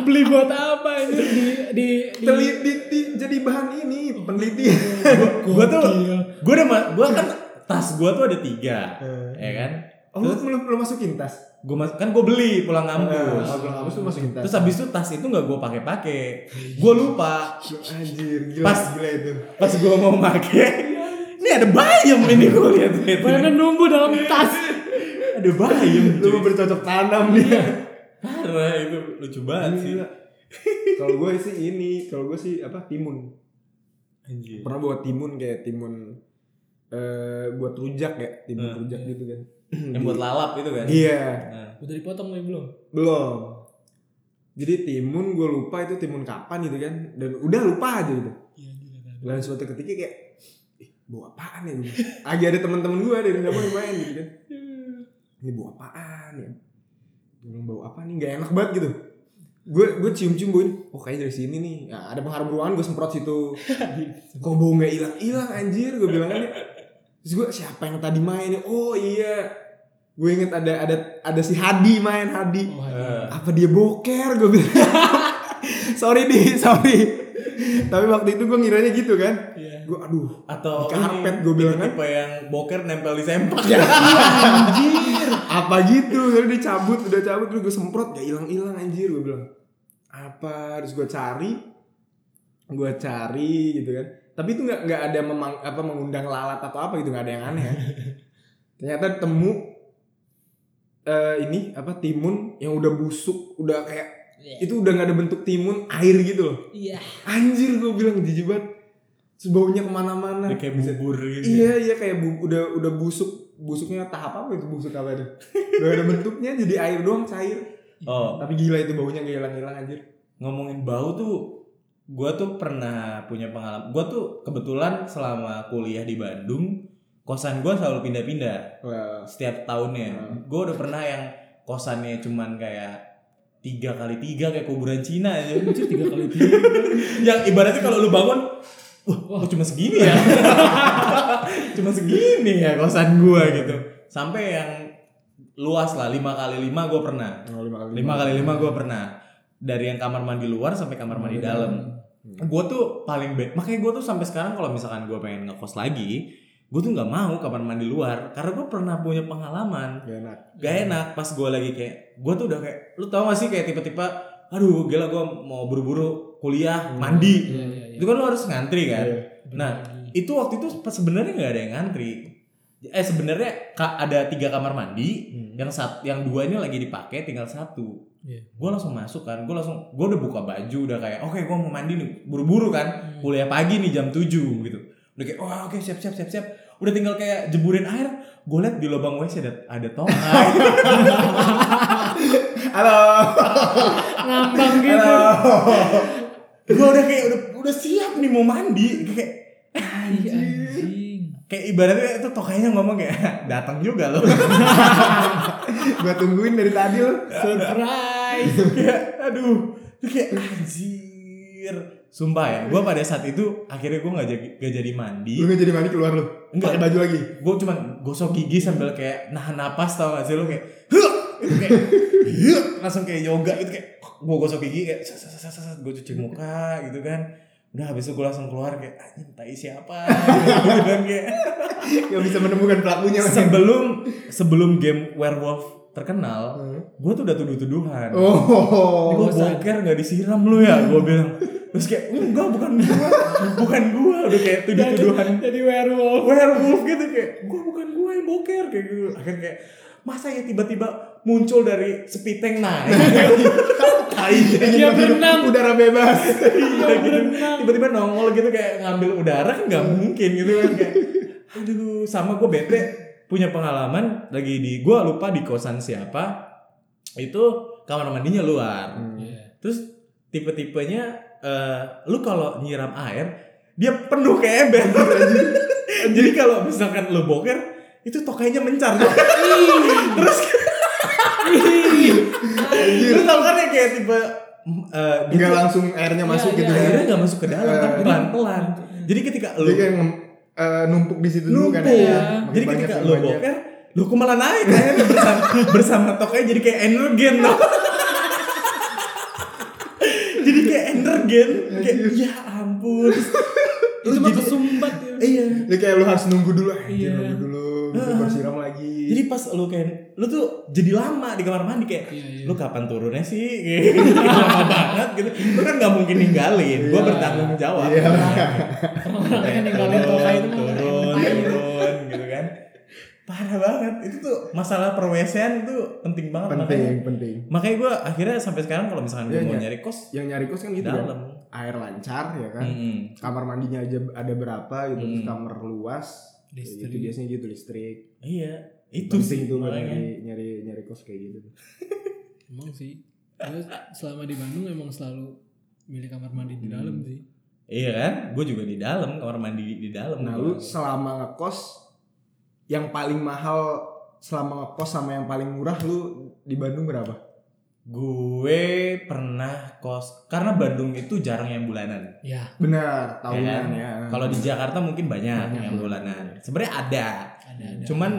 Beli buat apa ini di di, di Teliti di- jadi bahan ini penelitian. gue tuh gue udah gue kan tas gue tuh ada tiga ya kan Oh, lu belum belum masukin tas. gue mas kan gue beli pulang Oh, kampus belum kampus lu masukin tas. terus habis itu tas itu nggak gue pakai pakai gue lupa Anjir, gila, Pas- gila itu. pas gue mau pakai ini ada bayam ini gue lihat Bayangkan numbuh dalam tas. ada bayam Lu mau bercocok tanam dia. parah itu lucu banget sih. Kalau gue sih ini, kalau gue sih apa timun. Anjir. Pernah buat timun kayak timun eh buat rujak ya, timun Hmm. rujak gitu kan. Yang buat lalap itu kan Iya, Nah, Udah dipotong nih belum? belum. Jadi timun gue lupa itu timun kapan gitu kan dan udah lupa aja gitu. Iya. Dan suatu ketika kayak Ih, bau apaan ya gitu. Lagi ada teman-teman gue dari yang main gitu kan. Ini bau apaan ya? Bilang bau apa nih? Gak enak banget gitu. Gue gue cium-cium bauin. Oh kayaknya dari sini nih. Nah, ada pengharum ruangan gue semprot situ. Kok bau nggak hilang hilang anjir gue bilang kan. Terus gue siapa yang tadi main? ya? Oh iya. Gue inget ada ada ada si Hadi main Hadi. Oh, eh, Apa dia boker? Gue bilang. sorry di sorry. Tapi waktu itu gue ngiranya gitu kan. Iya. Gue aduh atau Di karpet gua bilang kan. tipe yang boker nempel di sempak Ya. apa gitu lalu dia cabut udah cabut terus gue semprot gak hilang hilang anjir gue bilang apa terus gue cari gue cari gitu kan tapi itu nggak nggak ada memang apa mengundang lalat atau apa gitu nggak ada yang aneh ya ternyata temu eh, ini apa timun yang udah busuk udah kayak itu udah nggak ada bentuk timun air gitu loh Iya. anjir gue bilang jijik banget Terus baunya ke mana-mana Dia kayak bubur gitu Iya iya kayak bu- udah udah busuk busuknya tahap apa itu busuk apa itu? Udah ada bentuknya jadi air doang cair. oh Tapi gila itu baunya gak hilang-hilang anjir. ngomongin bau tuh gue tuh pernah punya pengalaman gue tuh kebetulan selama kuliah di Bandung kosan gue selalu pindah-pindah Wah. setiap tahunnya. Hmm. gue udah pernah yang kosannya cuman kayak tiga kali tiga kayak kuburan Cina aja Anjir tiga kali tiga. yang ibaratnya kalau lu bangun wah cuma segini ya? Cuma segini ya kosan gua gitu. Sampai yang luas lah lima kali lima gue pernah. Oh, lima kali lima kali lima gue pernah. Dari yang kamar mandi luar sampai kamar mandi dalam gue tuh paling be makanya gue tuh sampai sekarang kalau misalkan gue pengen ngekos lagi gue tuh nggak mau kamar mandi luar karena gue pernah punya pengalaman. Gak enak. gak enak pas gue lagi kayak gue tuh udah kayak lu tau gak sih kayak tipe-tipe aduh gila gue mau buru-buru kuliah mandi. Iya iya iya. itu kan lu harus ngantri kan? Iya. nah itu waktu itu sebenarnya nggak ada yang ngantri. Eh sebenarnya ada tiga kamar mandi yang sat yang dua ini lagi dipakai tinggal satu Iya. gue langsung masuk kan gue langsung gue udah buka baju udah kayak oke gue mau mandi nih buru-buru kan kuliah pagi nih jam 7 gitu udah kayak wah oke siap siap siap siap udah tinggal kayak jeburin air gue liat di lubang WC ada ada tongai Halo. Ngambang gitu. Halo. gue udah kayak udah udah siap nih mau mandi kayak Iya, Anjing. Kayak ibaratnya itu tokainya ngomong kayak datang juga loh Gua tungguin dari tadi lo. Surprise. kayak aduh kayak anjir sumpah ya gue pada saat itu akhirnya gue nggak jadi gak jadi mandi Lu gak jadi mandi keluar lu. Enggak. Pakai baju lagi. gue cuman gosok gigi sambil kayak nahan napas tau gak sih lu kayak "Huh!" kayak langsung kayak yoga itu kayak gue gosok gigi kayak gue cuci muka gitu kan udah habis itu gue langsung keluar kayak anjing tai siapa kan kayak Gak bisa menemukan pelakunya. sebelum sebelum game werewolf terkenal, Hmm. gue tuh udah tuduh-tuduhan. Oh. Gue boker nggak disiram lu ya, gue bilang. Terus kayak enggak bukan gua, bukan gua udah kayak tuduh-tuduhan jadi werewolf werewolf gitu kayak gua bukan gua yang boker kayak gitu. Akhirnya kayak masa ya tiba-tiba muncul dari sepiteng naik? Tai Dia berenang. Udara bebas. Iya, gitu. tiba-tiba nongol gitu kayak ngambil udara kan nggak mungkin gitu kan kayak aduh sama gue bete. Punya pengalaman lagi di gue lupa di kosan siapa. Itu kamar mandinya luar. Iya. terus tipe-tipenya eh, lu kalau nyiram air dia penuh ke ember. Jadi kalau misalkan lu boker itu tokainya mencar terus terus tau kan ya kayak tipe eh, dia Enggak tuh langsung airnya masuk Iya, gitu iya, ya. airnya nggak masuk ke dalam kan Eh, pelan-pelan. Jadi ketika lu Jadi eh, numpuk di situ dulu kan ya. Jadi ketika lu boker lu kok malah naik kan bersama bersama tokainya jadi kayak energen no? jadi kayak energen kayak ya ampun itu mah kesumbat ya iya Jadi kayak lu harus nunggu dulu, Iya. nunggu dulu, bisa bersiram lagi. jadi pas lu kayak lu tuh jadi lama di kamar mandi kayak Iya, iya. lu kapan turunnya sih Kayak lama banget gitu lu kan nggak mungkin ninggalin gua Iya. bertanggung jawab Iya. orang yang ninggalin tokai itu turun turun gitu kan parah banget itu tuh masalah perwesean itu penting banget makanya penting, penting. makanya gue akhirnya sampai sekarang kalau misalkan gue mau iya. nyari kos Yang nyari kos kan gitu kan. dalam Air lancar ya kan. Mm-mm. Kamar mandinya aja ada berapa gitu, terus Hmm. kamar luas. Kayak Listrik. Gitu biasanya gitu listrik. iya itu Penting sih tuh nyari, nyari nyari kos kayak gitu. emang sih gue selama di Bandung emang selalu milih kamar mandi di Hmm. dalam sih iya kan gue juga di dalam kamar mandi di dalam Nah, lu selama ngekos yang paling mahal selama ngekos sama yang paling murah lu di Bandung berapa? Gue pernah kos karena Bandung itu jarang yang bulanan ya Benar, tahunan kan? ya. kalau di Jakarta mungkin banyak, Banyak yang bulanan sebenarnya ada ada ada cuman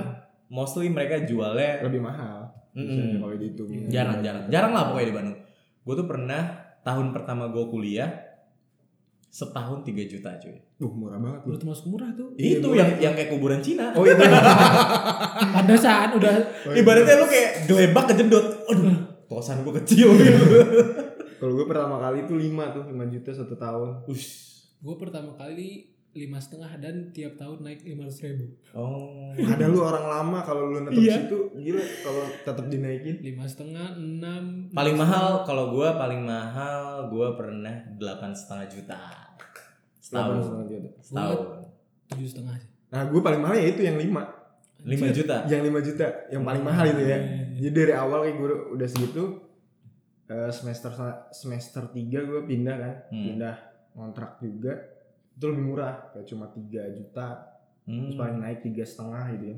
mostly mereka jualnya lebih mahal. Mm-mm. Misalnya kalau dihitung. jarang jarang jarang lah pokoknya di Bandung gue tuh pernah tahun pertama gue kuliah setahun 3 juta cuy Duh, murah banget. udah termasuk murah tuh Iya, itu murah. yang yang kayak kuburan Cina Oh, itu. pada saat udah ibaratnya lu kayak gelebak kejedot aduh kosan gue kecil gitu Kalau gue pertama kali itu 5 tuh, 5 juta satu tahun. Ush. gue pertama kali lima setengah dan tiap tahun naik lima ribu oh Ada lu orang lama kalau lu netep Iya. situ gila kalau tetap dinaikin. lima setengah enam paling mahal kalau gue paling mahal gue pernah delapan setengah juta Delapan setahun setengah juta. setahun tujuh setengah Nah, gue paling mahal ya itu yang 5. lima juta Yang 5 juta, yang paling mahal itu ya. Iya. Jadi dari awal kayak gue udah segitu eh, semester semester 3 gue pindah kan. Hmm. Pindah kontrak juga. Itu lebih murah, kayak cuma 3 juta. Terus Hmm. paling naik tiga setengah gitu ya.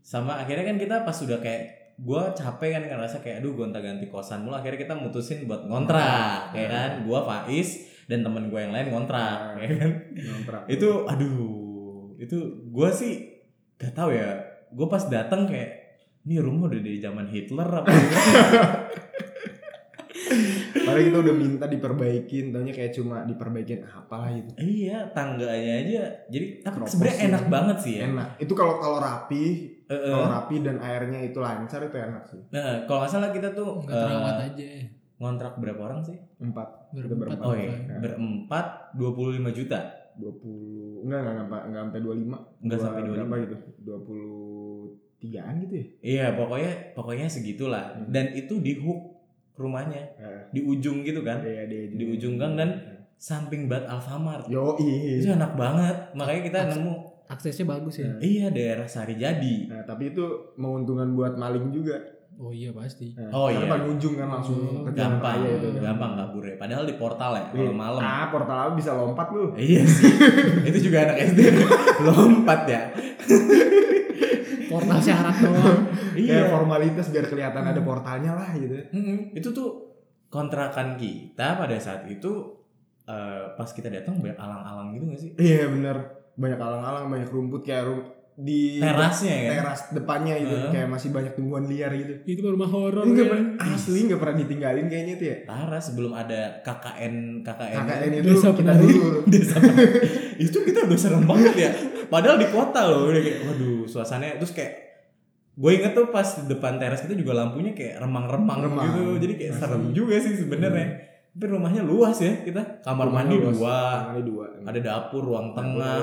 sama akhirnya kan kita pas sudah kayak gue capek kan ngerasa kayak aduh gonta ganti kosan mulu akhirnya kita mutusin buat ngontrak ya kan gue Faiz dan temen gue yang lain ngontrak ya kan Kontrak. itu aduh itu gue sih gak tahu ya gue pas datang kayak ini rumah udah dari zaman Hitler apa Padahal kita udah minta diperbaikin, taunya kayak cuma diperbaikin apalah gitu. iya tangganya aja jadi tapi sebenarnya enak banget sih ya Enak. Itu kalau kalau rapi, eh. kalau rapi dan airnya itu lancar itu enak sih. nah kalau nggak salah kita tuh nggak terawat eh, aja ngontrak berapa orang sih Empat, berempat berempat. oh iya Ya. berempat 25 juta 20 enggak enggak enggak enggak sampai 25. Enggak Dua- sampai 25. Berapa gitu? 23-an gitu ya? Iya pokoknya pokoknya segitulah Hmm. dan itu di hook rumahnya Eh, di ujung gitu kan Iya, dia di ujung gang dan samping banget Alfamart Yo, itu iya. enak banget makanya kita Aks- nemu aksesnya bagus ya iya daerah Sari Jadi Nah, tapi itu menguntungkan buat maling juga. Oh iya pasti Nah, Oh, karena iya. paling ujung kan langsung Oh, ke gampang raya itu. gampang kabur ya padahal di portal ya Iya. kalau malam Ah, portal apa bisa lompat lu. iya sih itu juga anak SD lompat ya portal syarat doang Kayak iya formalitas biar kelihatan ada portalnya lah gitu. Mm-mm. itu tuh kontrakan kita pada saat itu eh, pas kita datang banyak alang-alang gitu gak sih Iya bener Banyak alang-alang, banyak rumput kayak rum di Terasnya kan? teras depannya itu Heeh. kayak masih banyak tumbuhan liar gitu. Itu rumah horor. Ya. pernah- asli nggak pernah ditinggalin kayaknya tuh ya. Parah sebelum ada KKN KKN, KKN itu Desa kita dulu. desa itu kita udah serem banget ya padahal di kota loh udah kayak waduh suasananya terus kayak gue inget tuh pas di depan teras kita juga lampunya kayak remang-remang Remang. gitu jadi kayak Asli. serem juga sih sebenarnya tapi rumahnya luas ya kita kamar mandi Rumahnya luas. dua Kamarnya dua. ada dapur ruang tengah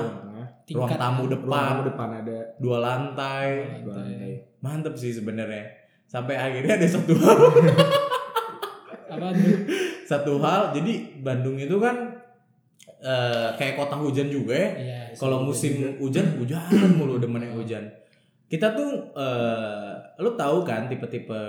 Ruang tengah. ruang Tingkat tamu kan. Ruang depan tamu depan ada dua lantai dua lantai. mantep sih sebenarnya sampai akhirnya ada satu hal Apa satu hal jadi Bandung itu kan eh, kayak kota hujan juga ya Iya. kalau musim hujan hujan mulu demennya hujan kita tuh eh lu tahu kan tipe-tipe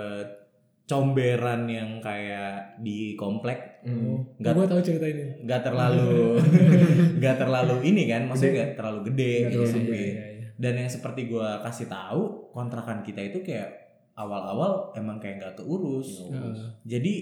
comberan yang kayak di komplek Hmm. Nggak- Gue tahu cerita ini. nggak terlalu nggak terlalu ini kan maksudnya nggak terlalu gede Nggak gitu terlalu sempit. gede, Iya, iya. dan yang seperti gua kasih tahu kontrakan kita itu kayak awal-awal emang kayak nggak keurus Heeh. jadi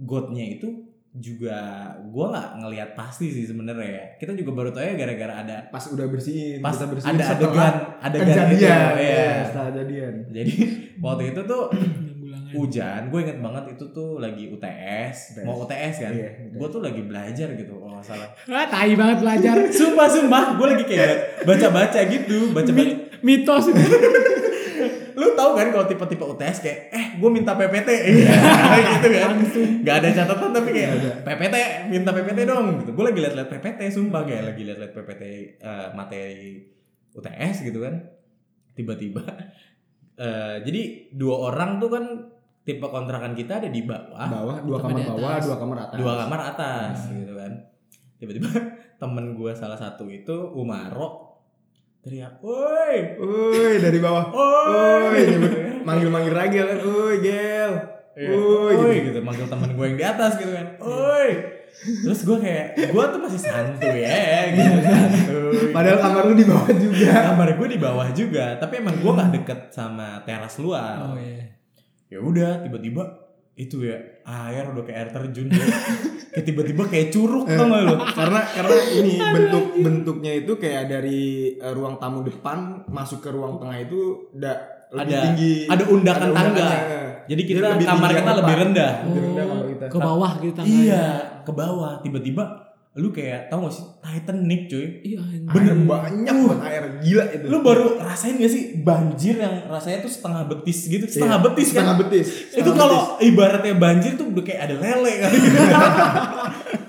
gotnya itu juga gua nggak ngelihat pasti sih sebenarnya ya kita juga baru tahu ya gara-gara ada Pas udah bersihin, pas kita bersihin ada adegan adegan itu kejadian. ya. Iya, setelah kejadian. jadi waktu itu tuh. hujan gue inget banget itu tuh lagi UTS, UTS. mau UTS kan? Iya, gue tuh lagi belajar gitu kalau nggak salah. Ah, tai banget belajar. sumpah sumpah gue lagi kayak baca-baca gitu baca-baca. Mi- mitos. Itu. lu tahu kan kalau tipe-tipe UTS kayak eh gue minta PPT Iya, gitu kan? Nggak ada catatan tapi kayak PPT minta PPT dong. Gitu. Gue lagi liat-liat PPT sumpah kayak lagi liat-liat PPT eh, materi UTS gitu kan. Tiba-tiba eh, jadi dua orang tuh kan tipe kontrakan kita ada di bawah bawah dua kamar bawah, dua kamar atas. dua kamar atas Hmm. gitu kan tiba-tiba temen gue salah satu itu Umaro teriak woi Woi, dari bawah. woi manggil-manggil Ragil kan. Woi, Gel. Iya, Woi, Woi gitu. gitu manggil temen gue yang di atas gitu kan Woi Terus gue kayak Gue tuh masih santuy ya gitu Santuy. Padahal kamar lu di bawah juga. Kamar gue di bawah juga Tapi emang gue gak deket sama teras luar Oh iya. Ya udah tiba-tiba Itu ya Air udah kayak air terjun ya. Kayak tiba-tiba kayak curug tau gak lu karena karena ini bentuk bentuknya itu kayak dari eh, ruang tamu depan masuk ke ruang tengah itu udah lebih Ada- tinggi Ada undakan ada tangga undakannya. Jadi kita lebih kamar kita lebih rendah Lebih rendah kamar kita. ke bawah gitu tangganya. Iya ke bawah Tiba-tiba Lu kayak tau gak sih Titanic cuy Iya. Bener banyak banget air gila itu. Lu baru rasain gak sih banjir yang rasanya tuh setengah betis gitu, setengah Iya, betis kan? setengah betis. itu Setengah kalau ibaratnya banjir tuh udah kayak ada lele kan.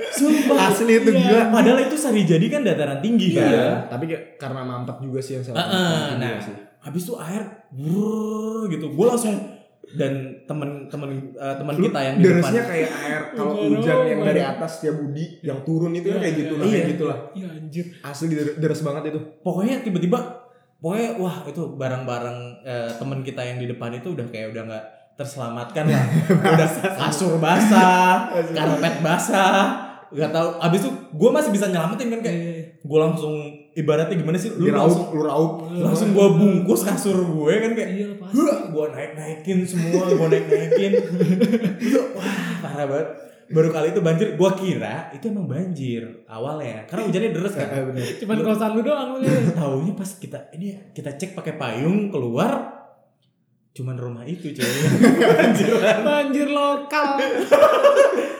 Sumpah. Asli itu Iya. gila. Padahal itu sari jadi kan dataran tinggi kan. Iya, tapi kayak karena mampet juga sih yang salah. Heeh, satu nah, sih. habis itu air brrrr gitu. Gue langsung dan temen-temen eh, teman Lu kita yang di depan. Kayak air kalau Bener, hujan yang dari atas ya budi yang turun itu kan Iya, kayak gitu lah, iya. kayak gitu lah. Iya anjir. Asli der- deres banget itu. Pokoknya tiba-tiba pokoknya wah itu barang-barang eh, teman kita yang di depan itu udah kayak udah nggak terselamatkan lah. udah kasur basah, karpet basah. Gak tahu. Abis itu gue masih bisa nyelamatin kan kayak Iya. gue langsung ibaratnya gimana sih lu Lu langsung lu raup. langsung gue bungkus kasur gue kan kayak Iya pasti. gue naik naikin semua gue naik naikin wah parah banget baru kali itu banjir gue kira itu emang banjir awalnya karena hujannya deras kan bener. Cuman kosan lu doang lu. taunya pas kita ini kita cek pakai payung keluar cuman rumah itu cuy Banjiran. Banjir lokal.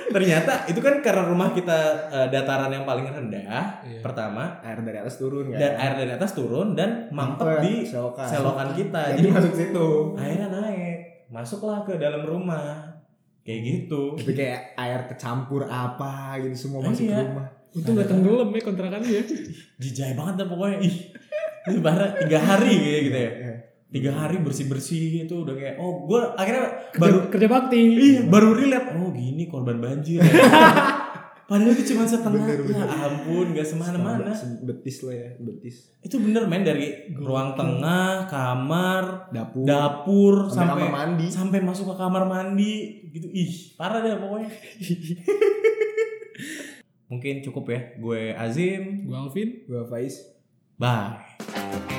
ternyata itu kan karena rumah kita eh, dataran yang paling rendah Iya. pertama Air dari atas turun kan. dan air dari atas turun dan mampet di selokan. selokan kita Jadi jadi masuk situ. airnya naik masuklah ke dalam rumah kayak gitu Tapi kayak air kecampur apa gitu semua masuk Iya. ke rumah. Untung gak tenggelam ya kontrakan lu ya. jijai banget dah pokoknya ih ini parah tiga hari kayak gitu ya Iya. Tiga hari bersih bersih itu udah kayak oh gue akhirnya Kerja, baru kerja bakti. iya baru relate oh gini korban banjir ya. padahal itu cuma setengah Bener, bener. ya ampun gak semana-mana Betis lah ya, betis. itu bener men dari ruang tengah kamar Dapur. dapur sampai, sampai kamar mandi. sampai masuk ke kamar mandi gitu ih parah deh pokoknya mungkin cukup ya gue Azim Gua Alvin. Gua Faiz. bye